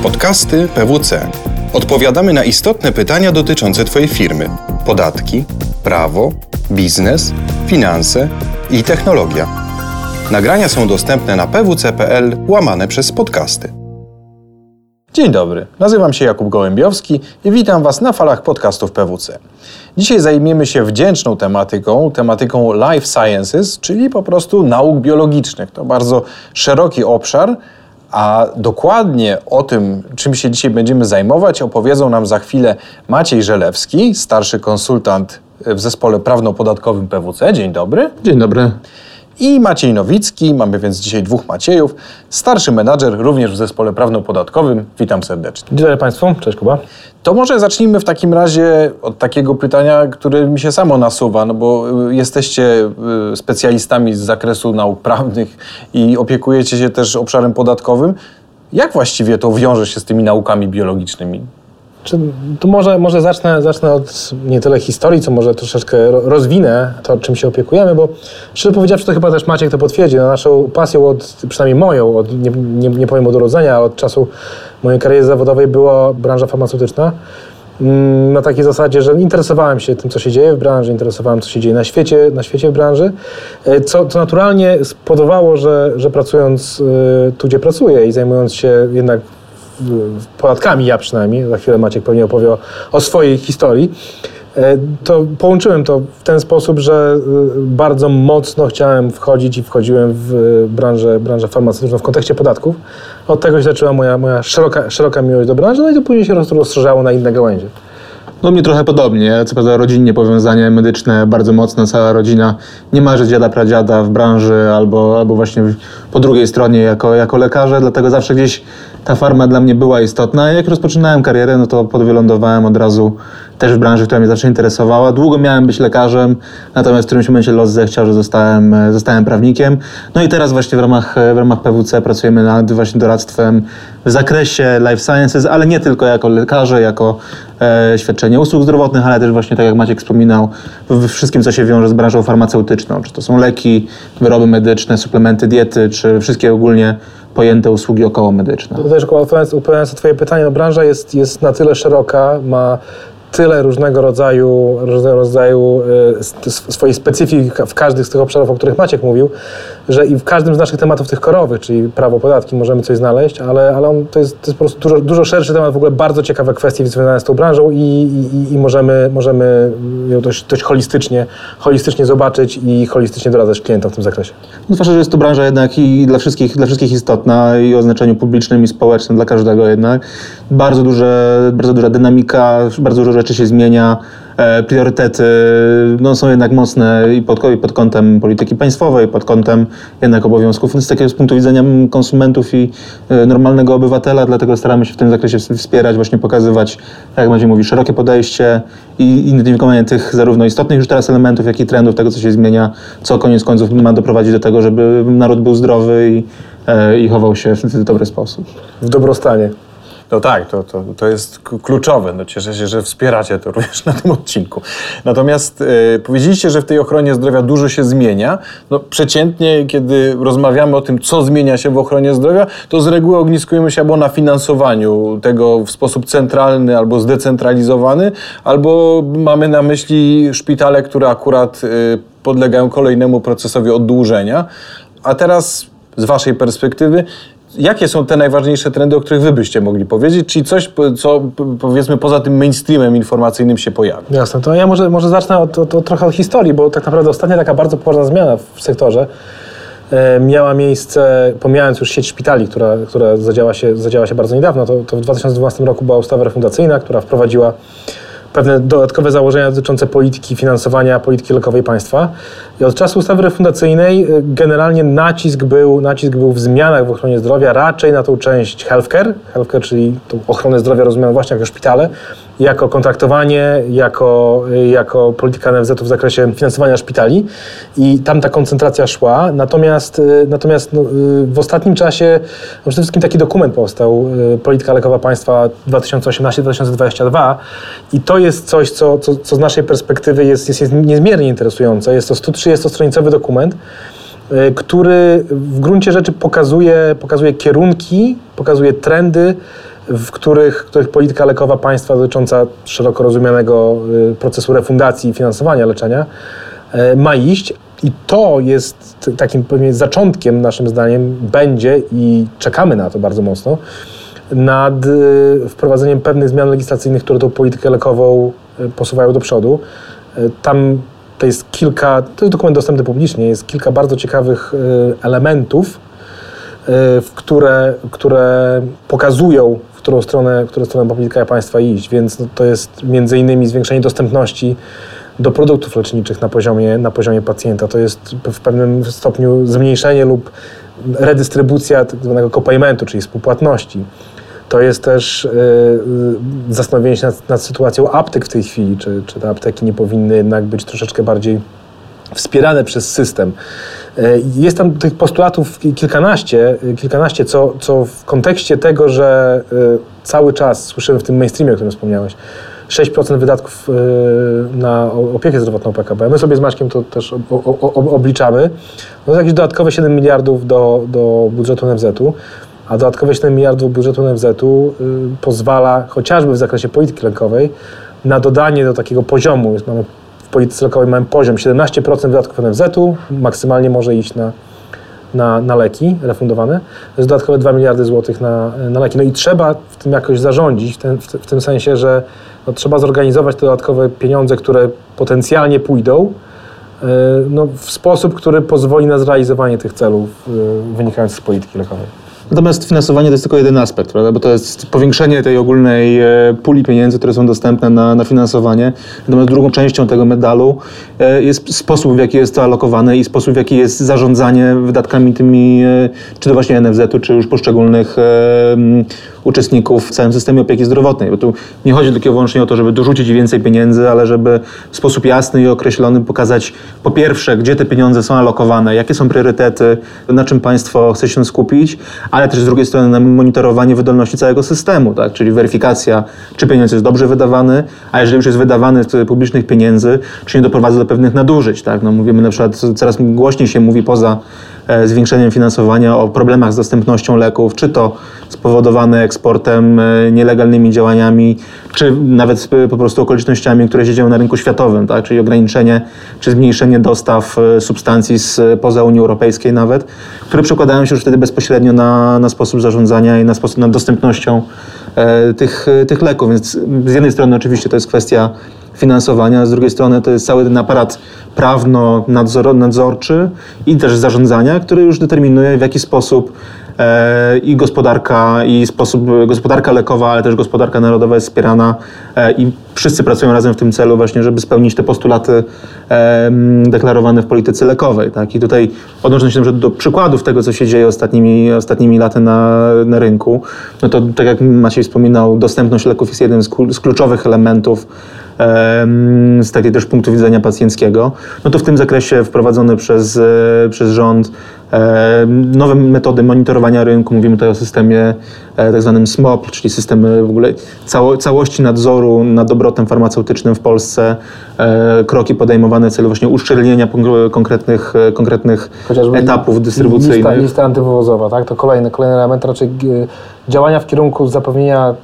Podcasty PWC. Odpowiadamy na istotne pytania dotyczące Twojej firmy: podatki, prawo, biznes, finanse i technologia. Nagrania są dostępne na pwc.pl łamane przez podcasty. Dzień dobry, nazywam się Jakub Gołębiowski i witam Was na falach podcastów PWC. Dzisiaj zajmiemy się wdzięczną tematyką, tematyką life sciences, czyli po prostu nauk biologicznych. To bardzo szeroki obszar, a dokładnie o tym, czym się dzisiaj będziemy zajmować, opowiedzą nam za chwilę Maciej Żelewski, starszy konsultant w zespole prawno-podatkowym PWC. Dzień dobry. Dzień dobry. I Maciej Nowicki, mamy więc dzisiaj dwóch Maciejów, starszy menadżer również w zespole prawno-podatkowym. Witam serdecznie. Dzień dobry Państwu, cześć Kuba. To może zacznijmy w takim razie od takiego pytania, które mi się samo nasuwa, no bo y, jesteście y, specjalistami z zakresu nauk prawnych i opiekujecie się też obszarem podatkowym. Jak właściwie to wiąże się z tymi naukami biologicznymi? Czy, to może, może zacznę, zacznę od nie tyle historii, co może troszeczkę rozwinę to, czym się opiekujemy, bo szczerze powiedziawszy, to chyba też Maciek to potwierdzi. No, naszą pasją, od, przynajmniej moją, od, nie, nie, nie powiem od urodzenia, ale od czasu mojej kariery zawodowej była branża farmaceutyczna. Mm, na takiej zasadzie, że interesowałem się tym, co się dzieje w branży, interesowałem, co się dzieje na świecie, na świecie w branży, e, co, co naturalnie spowodowało, że, że pracując e, tu, gdzie pracuję i zajmując się jednak podatkami, ja przynajmniej, za chwilę Maciek pewnie opowie o, o swojej historii, e, to połączyłem to w ten sposób, że e, bardzo mocno chciałem wchodzić i wchodziłem w branżę, branżę farmaceutyczną w kontekście podatków. Od tego się zaczęła moja, moja szeroka, szeroka miłość do branży, no i to później się rozszerzało na inne gałęzie. No mnie trochę podobnie, co prawda rodzinnie powiązanie medyczne bardzo mocne, cała rodzina nie ma, że dziada, pradziada w branży albo, albo właśnie po drugiej stronie jako, jako lekarze, dlatego zawsze gdzieś ta farma dla mnie była istotna. Jak rozpoczynałem karierę, no to podwylądowałem od razu też w branży, która mnie zawsze interesowała. Długo miałem być lekarzem, natomiast w którymś momencie los zechciał, że zostałem, zostałem prawnikiem. No i teraz właśnie w ramach, w ramach PWC pracujemy nad właśnie doradztwem w zakresie life sciences, ale nie tylko jako lekarze, jako e, świadczenie usług zdrowotnych, ale też właśnie tak jak Maciek wspominał, w wszystkim, co się wiąże z branżą farmaceutyczną. Czy to są leki, wyroby medyczne, suplementy diety, czy wszystkie ogólnie pojęte usługi około medyczne. To też odpowiadając na Twoje pytanie, no branża jest, jest na tyle szeroka, ma tyle różnego rodzaju, różnego rodzaju e, swojej specyfiki w każdym z tych obszarów, o których Maciek mówił, że i w każdym z naszych tematów tych korowych, czyli prawo, podatki, możemy coś znaleźć, ale, ale on, to, jest, to jest po prostu dużo, dużo szerszy temat, w ogóle bardzo ciekawe kwestie związane z tą branżą i, i, i możemy, możemy ją dość, dość holistycznie, holistycznie zobaczyć i holistycznie doradzać klientom w tym zakresie. No zwłaszcza, że jest to branża jednak i dla wszystkich, dla wszystkich istotna i o znaczeniu publicznym i społecznym dla każdego jednak. Bardzo, duże, bardzo duża dynamika, bardzo dużo rzeczy się zmienia. E, priorytety no, są jednak mocne i pod, i pod kątem polityki państwowej, pod kątem jednak obowiązków z takiego z punktu widzenia konsumentów i e, normalnego obywatela, dlatego staramy się w tym zakresie wspierać, właśnie pokazywać, jak będzie mówi, szerokie podejście i identyfikowanie tych zarówno istotnych już teraz elementów, jak i trendów tego, co się zmienia, co koniec końców ma doprowadzić do tego, żeby naród był zdrowy i, e, i chował się w dobry sposób. W dobrostanie. No tak, to, to, to jest kluczowe. No cieszę się, że wspieracie to również na tym odcinku. Natomiast e, powiedzieliście, że w tej ochronie zdrowia dużo się zmienia. No przeciętnie, kiedy rozmawiamy o tym, co zmienia się w ochronie zdrowia, to z reguły ogniskujemy się albo na finansowaniu tego w sposób centralny albo zdecentralizowany, albo mamy na myśli szpitale, które akurat e, podlegają kolejnemu procesowi oddłużenia. A teraz z Waszej perspektywy, Jakie są te najważniejsze trendy, o których Wy byście mogli powiedzieć? Czyli coś, co powiedzmy poza tym mainstreamem informacyjnym się pojawia? Jasne, to ja może, może zacznę od, od, od trochę od historii, bo tak naprawdę ostatnia taka bardzo poważna zmiana w sektorze miała miejsce, pomijając już sieć szpitali, która, która zadziała, się, zadziała się bardzo niedawno, to, to w 2012 roku była ustawa refundacyjna, która wprowadziła pewne dodatkowe założenia dotyczące polityki finansowania polityki lekowej państwa. I od czasu ustawy refundacyjnej y, generalnie nacisk był, nacisk był w zmianach w ochronie zdrowia raczej na tą część healthcare, healthcare czyli tą ochronę zdrowia rozumianą właśnie jako szpitale, jako kontraktowanie, jako, jako polityka NFZ w zakresie finansowania szpitali i tam ta koncentracja szła. Natomiast, y, natomiast no, y, w ostatnim czasie no przede wszystkim taki dokument powstał, y, Polityka Lekowa Państwa 2018-2022 i to jest coś, co, co, co z naszej perspektywy jest, jest, jest niezmiernie interesujące. Jest to 130-stronicowy dokument, który w gruncie rzeczy pokazuje, pokazuje kierunki, pokazuje trendy, w których, których polityka lekowa państwa dotycząca szeroko rozumianego y, procesu refundacji i finansowania leczenia y, ma iść. I to jest takim pewnie zaczątkiem, naszym zdaniem, będzie i czekamy na to bardzo mocno, nad wprowadzeniem pewnych zmian legislacyjnych, które tą politykę lekową posuwają do przodu. Tam to jest kilka, to jest dokument dostępny publicznie, jest kilka bardzo ciekawych y, elementów, y, które, które pokazują, w którą stronę, w którą stronę polityka państwa iść, więc no, to jest między innymi zwiększenie dostępności do produktów leczniczych na poziomie, na poziomie pacjenta. To jest w pewnym stopniu zmniejszenie lub redystrybucja tak zwanego copaymentu, czyli współpłatności. To jest też y, y, zastanowienie się nad, nad sytuacją aptek w tej chwili, czy, czy te apteki nie powinny jednak być troszeczkę bardziej wspierane przez system. Y, Jest tam tych postulatów ki- kilkanaście, y, kilkanaście co, co w kontekście tego, że cały czas słyszymy w tym mainstreamie, o którym wspomniałeś, 6% wydatków na opiekę zdrowotną PKB. My sobie z Maćkiem to też obliczamy. No to jakieś dodatkowe 7 miliardów do, do budżetu NFZ-u, a dodatkowe 7 miliardów budżetu NFZ-u y, pozwala chociażby w zakresie polityki lekowej na dodanie do takiego poziomu. Jest, mamy, w polityce lekowej mamy poziom 17% wydatków NFZ-u, maksymalnie może iść na, na, na leki refundowane. To jest dodatkowe 2 miliardy złotych na, na leki. No i trzeba w tym jakoś zarządzić, w, ten, w, w tym sensie, że no, trzeba zorganizować te dodatkowe pieniądze, które potencjalnie pójdą, y, no, w sposób, który pozwoli na zrealizowanie tych celów y, wynikających z polityki lekowej. Natomiast finansowanie to jest tylko jeden aspekt, prawda? bo to jest powiększenie tej ogólnej e, puli pieniędzy, które są dostępne na, na finansowanie. Natomiast drugą częścią tego medalu e, jest sposób, w jaki jest to alokowane i sposób, w jaki jest zarządzanie wydatkami tymi, e, czy to właśnie NFZ-u, czy już poszczególnych uczestników w całym systemie opieki zdrowotnej. Bo tu nie chodzi tylko i wyłącznie o to, żeby dorzucić więcej pieniędzy, ale żeby w sposób jasny i określony pokazać po pierwsze, gdzie te pieniądze są alokowane, jakie są priorytety, na czym państwo chce się skupić, ale też z drugiej strony monitorowanie wydolności całego systemu, tak? czyli weryfikacja, czy pieniądz jest dobrze wydawany, a jeżeli już jest wydawany z publicznych pieniędzy, czy nie doprowadza do pewnych nadużyć. Tak? No, mówimy na przykład, coraz głośniej się mówi poza zwiększeniem finansowania o problemach z dostępnością leków, czy to spowodowane eksportem, e, nielegalnymi działaniami, czy nawet e, po prostu okolicznościami, które się dzieją na rynku światowym, tak? czyli ograniczenie czy zmniejszenie dostaw e, substancji z poza Unii Europejskiej nawet, które przekładają się już wtedy bezpośrednio na, na sposób zarządzania i na sposób na dostępnością e, tych, e, tych leków. Więc z jednej strony oczywiście to jest kwestia finansowania, z drugiej strony to jest cały ten aparat prawno-nadzorczy i też zarządzania, który już determinuje w jaki sposób e, i gospodarka, i sposób, gospodarka lekowa, ale też gospodarka narodowa jest wspierana e, i wszyscy pracują razem w tym celu właśnie, żeby spełnić te postulaty e, deklarowane w polityce lekowej. Tak? I tutaj odnosząc się do przykładów tego, co się dzieje ostatnimi, ostatnimi laty na, na rynku, no to tak jak Maciej wspominał, dostępność leków jest jednym z, klu- z kluczowych elementów em, z takiego też punktu widzenia pacjenckiego, no to w tym zakresie wprowadzone przez, e, przez rząd nowe metody monitorowania rynku. Mówimy tutaj o systemie e, tak zwanym SMOP, czyli systemie w ogóle cało, całości nadzoru nad obrotem farmaceutycznym w Polsce. E, kroki podejmowane w celu właśnie uszczelnienia konkretnych, konkretnych etapów dystrybucyjnych. Lista, lista antywywozowa, tak? To kolejny, kolejny element, raczej działania w kierunku zapewnienia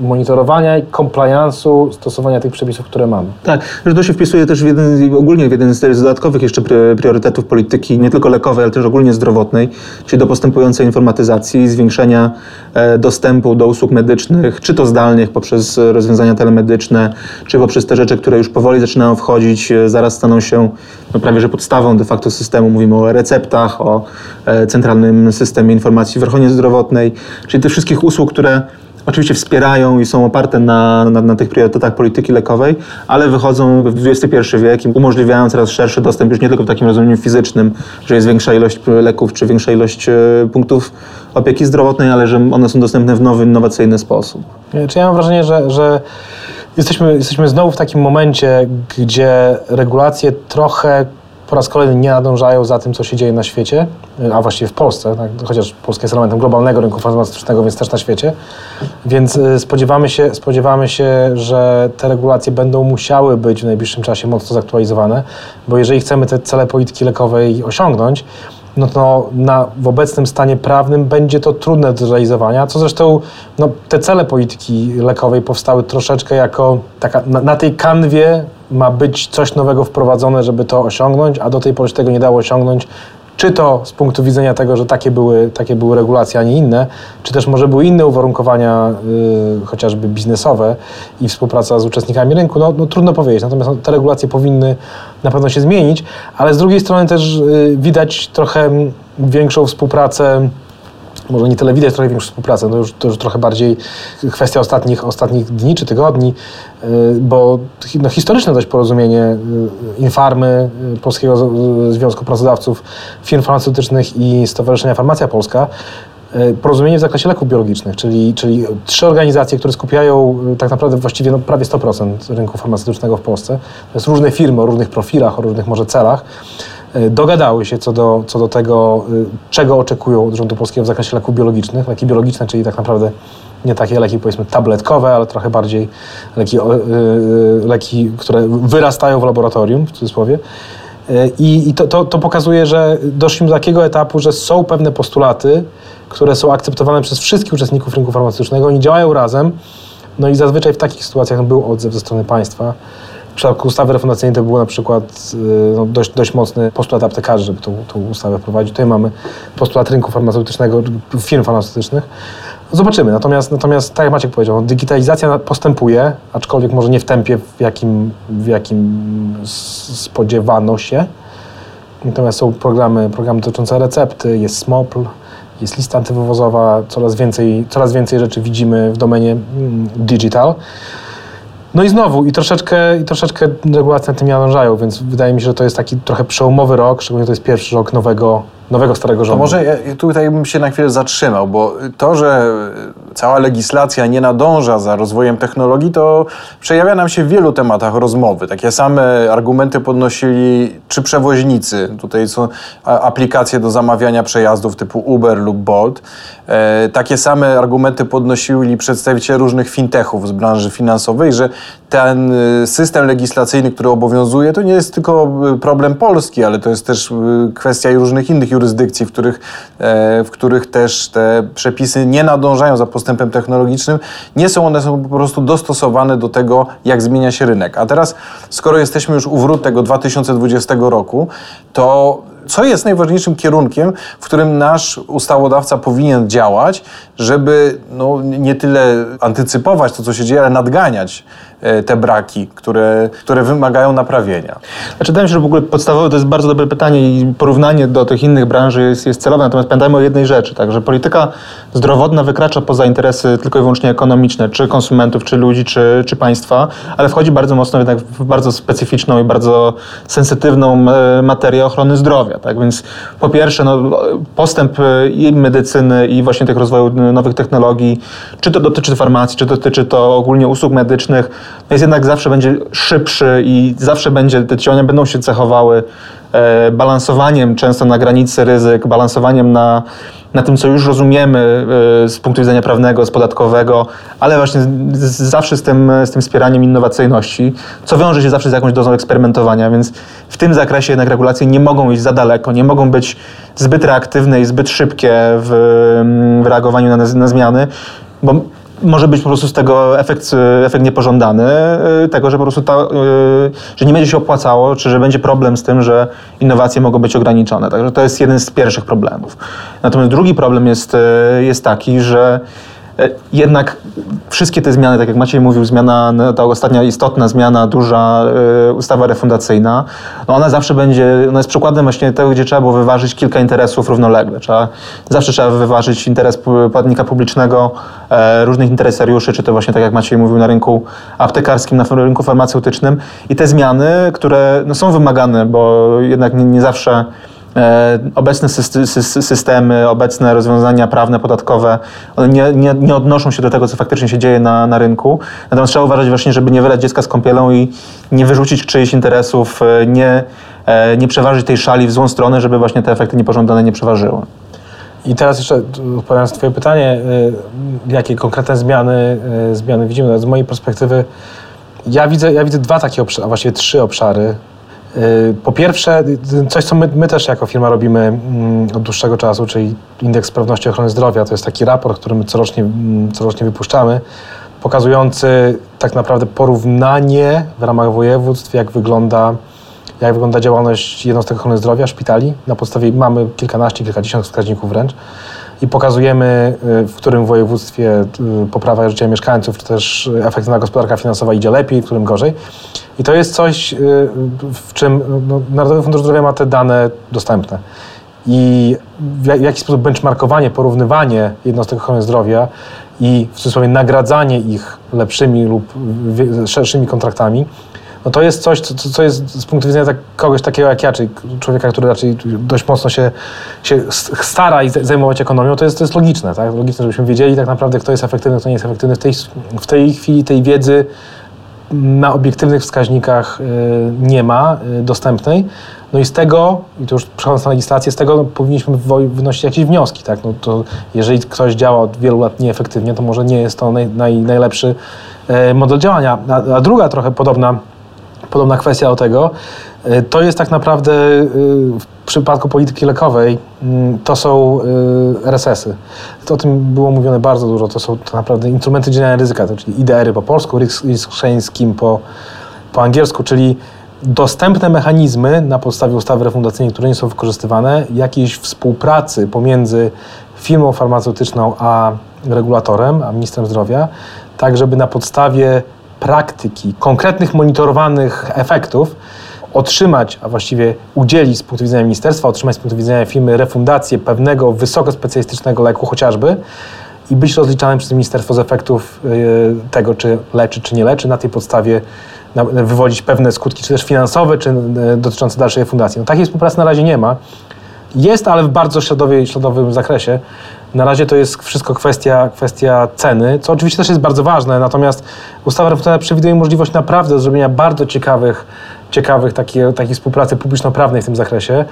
monitorowania i compliance'u stosowania tych przepisów, które mamy. Tak, że to się wpisuje też w jeden, ogólnie w jeden z dodatkowych jeszcze priorytetów polityki, nie tylko lekowej, ale też ogólnie zdrowotnej, czyli do postępującej informatyzacji, zwiększenia e, dostępu do usług medycznych, czy to zdalnych poprzez rozwiązania telemedyczne, czy poprzez te rzeczy, które już powoli zaczynają wchodzić, e, zaraz staną się no, prawie że podstawą de facto systemu. Mówimy o receptach, o e, centralnym systemie informacji w ochronie zdrowotnej, czyli tych wszystkich usług, które oczywiście wspierają i są oparte na, na, na tych priorytetach polityki lekowej, ale wychodzą w XXI wiek i umożliwiają coraz szerszy dostęp już nie tylko w takim rozumieniu fizycznym, że jest większa ilość leków czy większa ilość e, punktów opieki zdrowotnej, ale że one są dostępne w nowy, innowacyjny sposób. Nie, Czy ja mam wrażenie, że, że jesteśmy, jesteśmy znowu w takim momencie, gdzie regulacje trochę po raz kolejny nie nadążają za tym, co się dzieje na świecie, a właściwie w Polsce, tak? chociaż Polska jest elementem globalnego rynku farmaceutycznego, więc też na świecie. Więc y, spodziewamy się, spodziewamy się, że te regulacje będą musiały być w najbliższym czasie mocno zaktualizowane, bo jeżeli chcemy te cele polityki lekowej osiągnąć, no to na, w obecnym stanie prawnym będzie to trudne do zrealizowania, co zresztą no, te cele polityki lekowej powstały troszeczkę jako taka, na, na tej kanwie ma być coś nowego wprowadzone, żeby to osiągnąć, a do tej pory się tego nie dało osiągnąć. Czy to z punktu widzenia tego, że takie były, takie były regulacje, a nie inne, czy też może były inne uwarunkowania, y, chociażby biznesowe i współpraca z uczestnikami rynku, no, no trudno powiedzieć. Natomiast no, te regulacje powinny na pewno się zmienić, ale z drugiej strony też y, widać trochę większą współpracę może nie tyle widać trochę większą współpracę, no już, to już trochę bardziej kwestia ostatnich, ostatnich dni czy tygodni, y, bo no, historyczne dość porozumienie y, Infarmy, Polskiego Związku Pracodawców Firm Farmaceutycznych i Stowarzyszenia Farmacja Polska, porozumienie w zakresie leków biologicznych, czyli, czyli trzy organizacje, które skupiają tak naprawdę właściwie no, prawie 100% rynku farmaceutycznego w Polsce. To jest różne firmy o różnych profilach, o różnych może celach E, dogadały się co do, co do tego, e, czego oczekują od rządu polskiego w zakresie leków biologicznych. Leki biologiczne, czyli tak naprawdę nie takie leki powiedzmy tabletkowe, ale trochę bardziej leki, e, leki które wyrastają w laboratorium, w cudzysłowie. I, i to, to, to pokazuje, że doszliśmy do takiego etapu, że są pewne postulaty, które są akceptowane przez wszystkich uczestników rynku farmaceutycznego, oni działają razem, no i zazwyczaj w takich sytuacjach był odzew ze strony państwa. W przypadku ustawy refundacyjnej to był na przykład y, no, dość, dość mocny postulat aptekarzy, żeby tą, tą ustawę wprowadzić. Tutaj mamy postulat rynku farmaceutycznego, firm farmaceutycznych. Zobaczymy. Natomiast, natomiast tak jak Maciek powiedział, digitalizacja postępuje, aczkolwiek może nie w tempie, w jakim, w jakim spodziewano się. Natomiast są programy, programy dotyczące recepty, jest SMOPL, jest lista antywywozowa, coraz więcej, coraz więcej rzeczy widzimy w domenie mm, digital. No i znowu, i troszeczkę, i troszeczkę regulacje na tym nie nadążają, więc wydaje mi się, że to jest taki trochę przełomowy rok, szczególnie to jest pierwszy rok nowego, nowego starego rządu. To może ja tutaj bym się na chwilę zatrzymał, bo to, że cała legislacja nie nadąża za rozwojem technologii, to przejawia nam się w wielu tematach rozmowy. Takie same argumenty podnosili czy przewoźnicy. Tutaj są aplikacje do zamawiania przejazdów typu Uber lub Bolt. E, takie same argumenty podnosili przedstawiciele różnych fintechów z branży finansowej, że ten y, system legislacyjny, który obowiązuje, to nie jest tylko y, problem Polski, ale to jest też y, kwestia różnych innych jurysdykcji, w których, e, w których też te przepisy nie nadążają za postępem technologicznym. Nie są one są po prostu dostosowane do tego, jak zmienia się rynek. A teraz, skoro jesteśmy już u wrót tego 2020 roku, to co jest najważniejszym kierunkiem, w którym nasz ustawodawca powinien działać, żeby no, nie tyle antycypować to, co się dzieje, ale nadganiać te braki, które, które wymagają naprawienia? Znaczy, wydaje mi się, że w ogóle podstawowe to jest bardzo dobre pytanie i porównanie do tych innych branży jest, jest celowe. Natomiast pamiętajmy o jednej rzeczy, tak, że polityka zdrowotna wykracza poza interesy tylko i wyłącznie ekonomiczne, czy konsumentów, czy ludzi, czy, czy państwa, ale wchodzi bardzo mocno jednak w bardzo specyficzną i bardzo sensytywną e, materię ochrony zdrowia. Tak? Więc po pierwsze, no, postęp e, i medycyny, i właśnie tych rozwoju nowych technologii, czy to dotyczy farmacji, czy dotyczy to ogólnie usług medycznych, jest jednak zawsze będzie szybszy i zawsze będzie, te działania będą się cechowały e, balansowaniem często na granicy ryzyk, balansowaniem na, na tym, co już rozumiemy e, z punktu widzenia prawnego, z podatkowego, ale właśnie z, z, zawsze z tym, z tym wspieraniem innowacyjności, co wiąże się zawsze z jakąś dozą eksperymentowania, więc w tym zakresie jednak regulacje nie mogą iść za daleko, nie mogą być zbyt reaktywne i zbyt szybkie w, w reagowaniu na, na zmiany, bo może być po prostu z tego efekt, efekt niepożądany, y, tego, że po prostu ta, y, że nie będzie się opłacało, czy że będzie problem z tym, że innowacje mogą być ograniczone. Także to jest jeden z pierwszych problemów. Natomiast drugi problem jest, y, jest taki, że jednak wszystkie te zmiany, tak jak Maciej mówił, zmiana, no, ta ostatnia istotna zmiana, duża y, ustawa refundacyjna, no ona zawsze będzie, ona jest przykładem właśnie tego, gdzie trzeba było wyważyć kilka interesów równolegle. Trzeba, zawsze trzeba wyważyć interes płatnika publicznego, e, różnych interesariuszy, czy to właśnie tak jak Maciej mówił na rynku aptekarskim, na rynku farmaceutycznym i te zmiany, które no, są wymagane, bo jednak nie, nie zawsze E, obecne systemy, obecne rozwiązania prawne, podatkowe, one nie, nie, nie, odnoszą się do tego, co faktycznie się dzieje na, na rynku. Natomiast trzeba uważać właśnie, żeby nie wylać dziecka z kąpielą i nie wyrzucić czyichś interesów, e, nie, e, nie przeważyć tej szali w złą stronę, żeby właśnie te efekty niepożądane nie przeważyły. I teraz jeszcze odpowiadając na Twoje pytanie, jakie konkretne zmiany, zmiany widzimy? Z mojej perspektywy ja widzę, ja widzę dwa takie obszary, a właściwie trzy obszary Po pierwsze, y, coś co my, my też jako firma robimy mm, od dłuższego czasu, czyli indeks sprawności ochrony zdrowia. To jest taki raport, który my corocznie, mm, corocznie wypuszczamy, pokazujący tak naprawdę porównanie w ramach województw, jak wygląda, jak wygląda działalność jednostek ochrony zdrowia, szpitali. Na podstawie mamy kilkanaście, kilkadziesiąt wskaźników wręcz i pokazujemy, y, w którym województwie y, poprawa życia mieszkańców, czy też efektywna gospodarka finansowa idzie lepiej, w którym gorzej. I to jest coś, y, w czym no, Narodowy Fundusz Zdrowia ma te dane dostępne. I w ja- w jaki sposób benchmarkowanie, porównywanie jednostek ochrony zdrowia i w cudzysłowie nagradzanie ich lepszymi lub szerszymi kontraktami, no to jest coś, co, co jest z punktu widzenia tak, kogoś takiego jak ja, czyli człowieka, który raczej dość mocno się, się stara i zajmować ekonomią, to jest, to jest logiczne, tak? Logiczne, żebyśmy wiedzieli tak naprawdę, kto jest efektywny, kto nie jest efektywny. W tej, w tej chwili tej wiedzy na obiektywnych wskaźnikach y, nie ma y, dostępnej. No i z tego, i to już przechodząc na legislację, z tego no, powinniśmy wynosić jakieś wnioski. Tak? No to jeżeli ktoś działa od wielu lat nieefektywnie, to może nie jest to naj, naj, najlepszy e, model działania. A, a druga trochę podobna, podobna kwestia do tego, e, to jest tak naprawdę e, w przypadku polityki lekowej, mm, to są RSS-y. To o tym było mówione bardzo dużo. To są tak naprawdę instrumenty dzielenia ryzyka, to czyli IDR-y po polsku, risk, sharing po, po angielsku, czyli dostępne mechanizmy na podstawie ustawy refundacyjnej, które nie są wykorzystywane, jakiejś współpracy pomiędzy firmą farmaceutyczną a regulatorem, a ministrem zdrowia, tak żeby na podstawie praktyki, konkretnych monitorowanych efektów otrzymać, a właściwie udzielić z punktu widzenia ministerstwa, otrzymać z punktu widzenia firmy refundację pewnego wysokospecjalistycznego leku chociażby i być rozliczanym przez ministerstwo z efektów y, tego, czy leczy, czy nie leczy, na tej podstawie wywodzić pewne skutki, czy też finansowe, czy y, dotyczące dalszej refundacji. No, takiej współpracy na razie nie ma. Jest, ale w bardzo śladowym zakresie. Na razie to jest wszystko kwestia, kwestia ceny, co oczywiście też jest bardzo ważne, natomiast ustawa refundacyjna przewiduje możliwość naprawdę zrobienia bardzo ciekawych, ciekawych takie, takiej współpracy publiczno-prawnej w tym zakresie.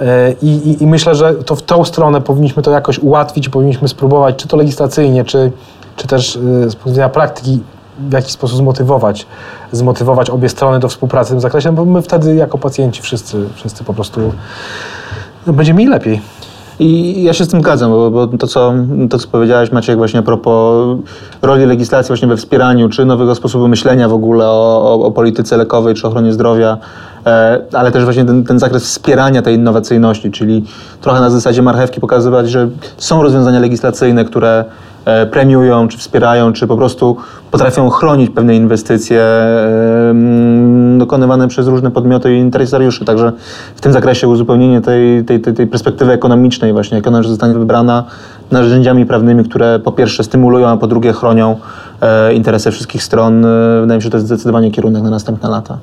E, I, i, I myślę, że to w tą stronę powinniśmy to jakoś ułatwić powinniśmy spróbować, czy to legislacyjnie, czy, czy też e, z punktu widzenia praktyki, w jakiś sposób zmotywować, zmotywować obie strony do współpracy w tym zakresie, no bo my wtedy jako pacjenci wszyscy, wszyscy po prostu no, będzie mieli lepiej. I ja się z tym zgadzam, bo, bo to, co, to, co powiedziałeś Maciek właśnie a propos roli legislacji właśnie we wspieraniu, czy nowego sposobu myślenia w ogóle o, o, o polityce lekowej, czy ochronie zdrowia, e, ale też właśnie ten, ten zakres wspierania tej innowacyjności, czyli trochę na zasadzie marchewki pokazywać, że są rozwiązania legislacyjne, które premiują, czy wspierają, czy po prostu potrafią chronić pewne inwestycje e, dokonywane przez różne podmioty i interesariuszy. Także w tym zakresie uzupełnienie tej, tej, tej, perspektywy ekonomicznej właśnie, jak ona zostanie wybrana narzędziami prawnymi, które po pierwsze stymulują, a po drugie chronią e, interesy wszystkich stron, e, wydaje mi się, że to jest zdecydowanie kierunek na następne lata.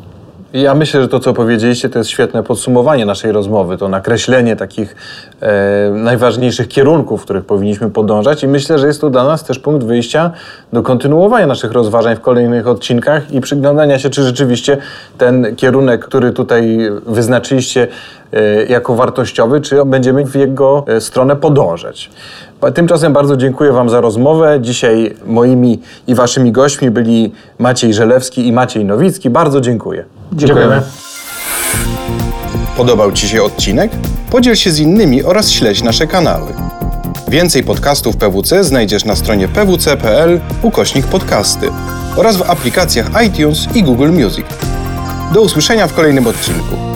Ja myślę, że to, co powiedzieliście, to jest świetne podsumowanie naszej rozmowy, to nakreślenie takich e, najważniejszych kierunków, w których powinniśmy podążać i myślę, że jest to dla nas też punkt wyjścia do kontynuowania naszych rozważań w kolejnych odcinkach i przyglądania się, czy rzeczywiście ten kierunek, który tutaj wyznaczyliście e, jako wartościowy, czy będziemy w jego e, stronę podążać. Tymczasem bardzo dziękuję Wam za rozmowę. Dzisiaj moimi i Waszymi gośćmi byli Maciej Żelewski i Maciej Nowicki. Bardzo dziękuję. Dziękujemy. Podobał Ci się odcinek? Podziel się z innymi oraz śledź nasze kanały. Więcej podcastów PWC znajdziesz na stronie pwc.pl ukośnik podcasty oraz w aplikacjach iTunes i Google Music. Do usłyszenia w kolejnym odcinku.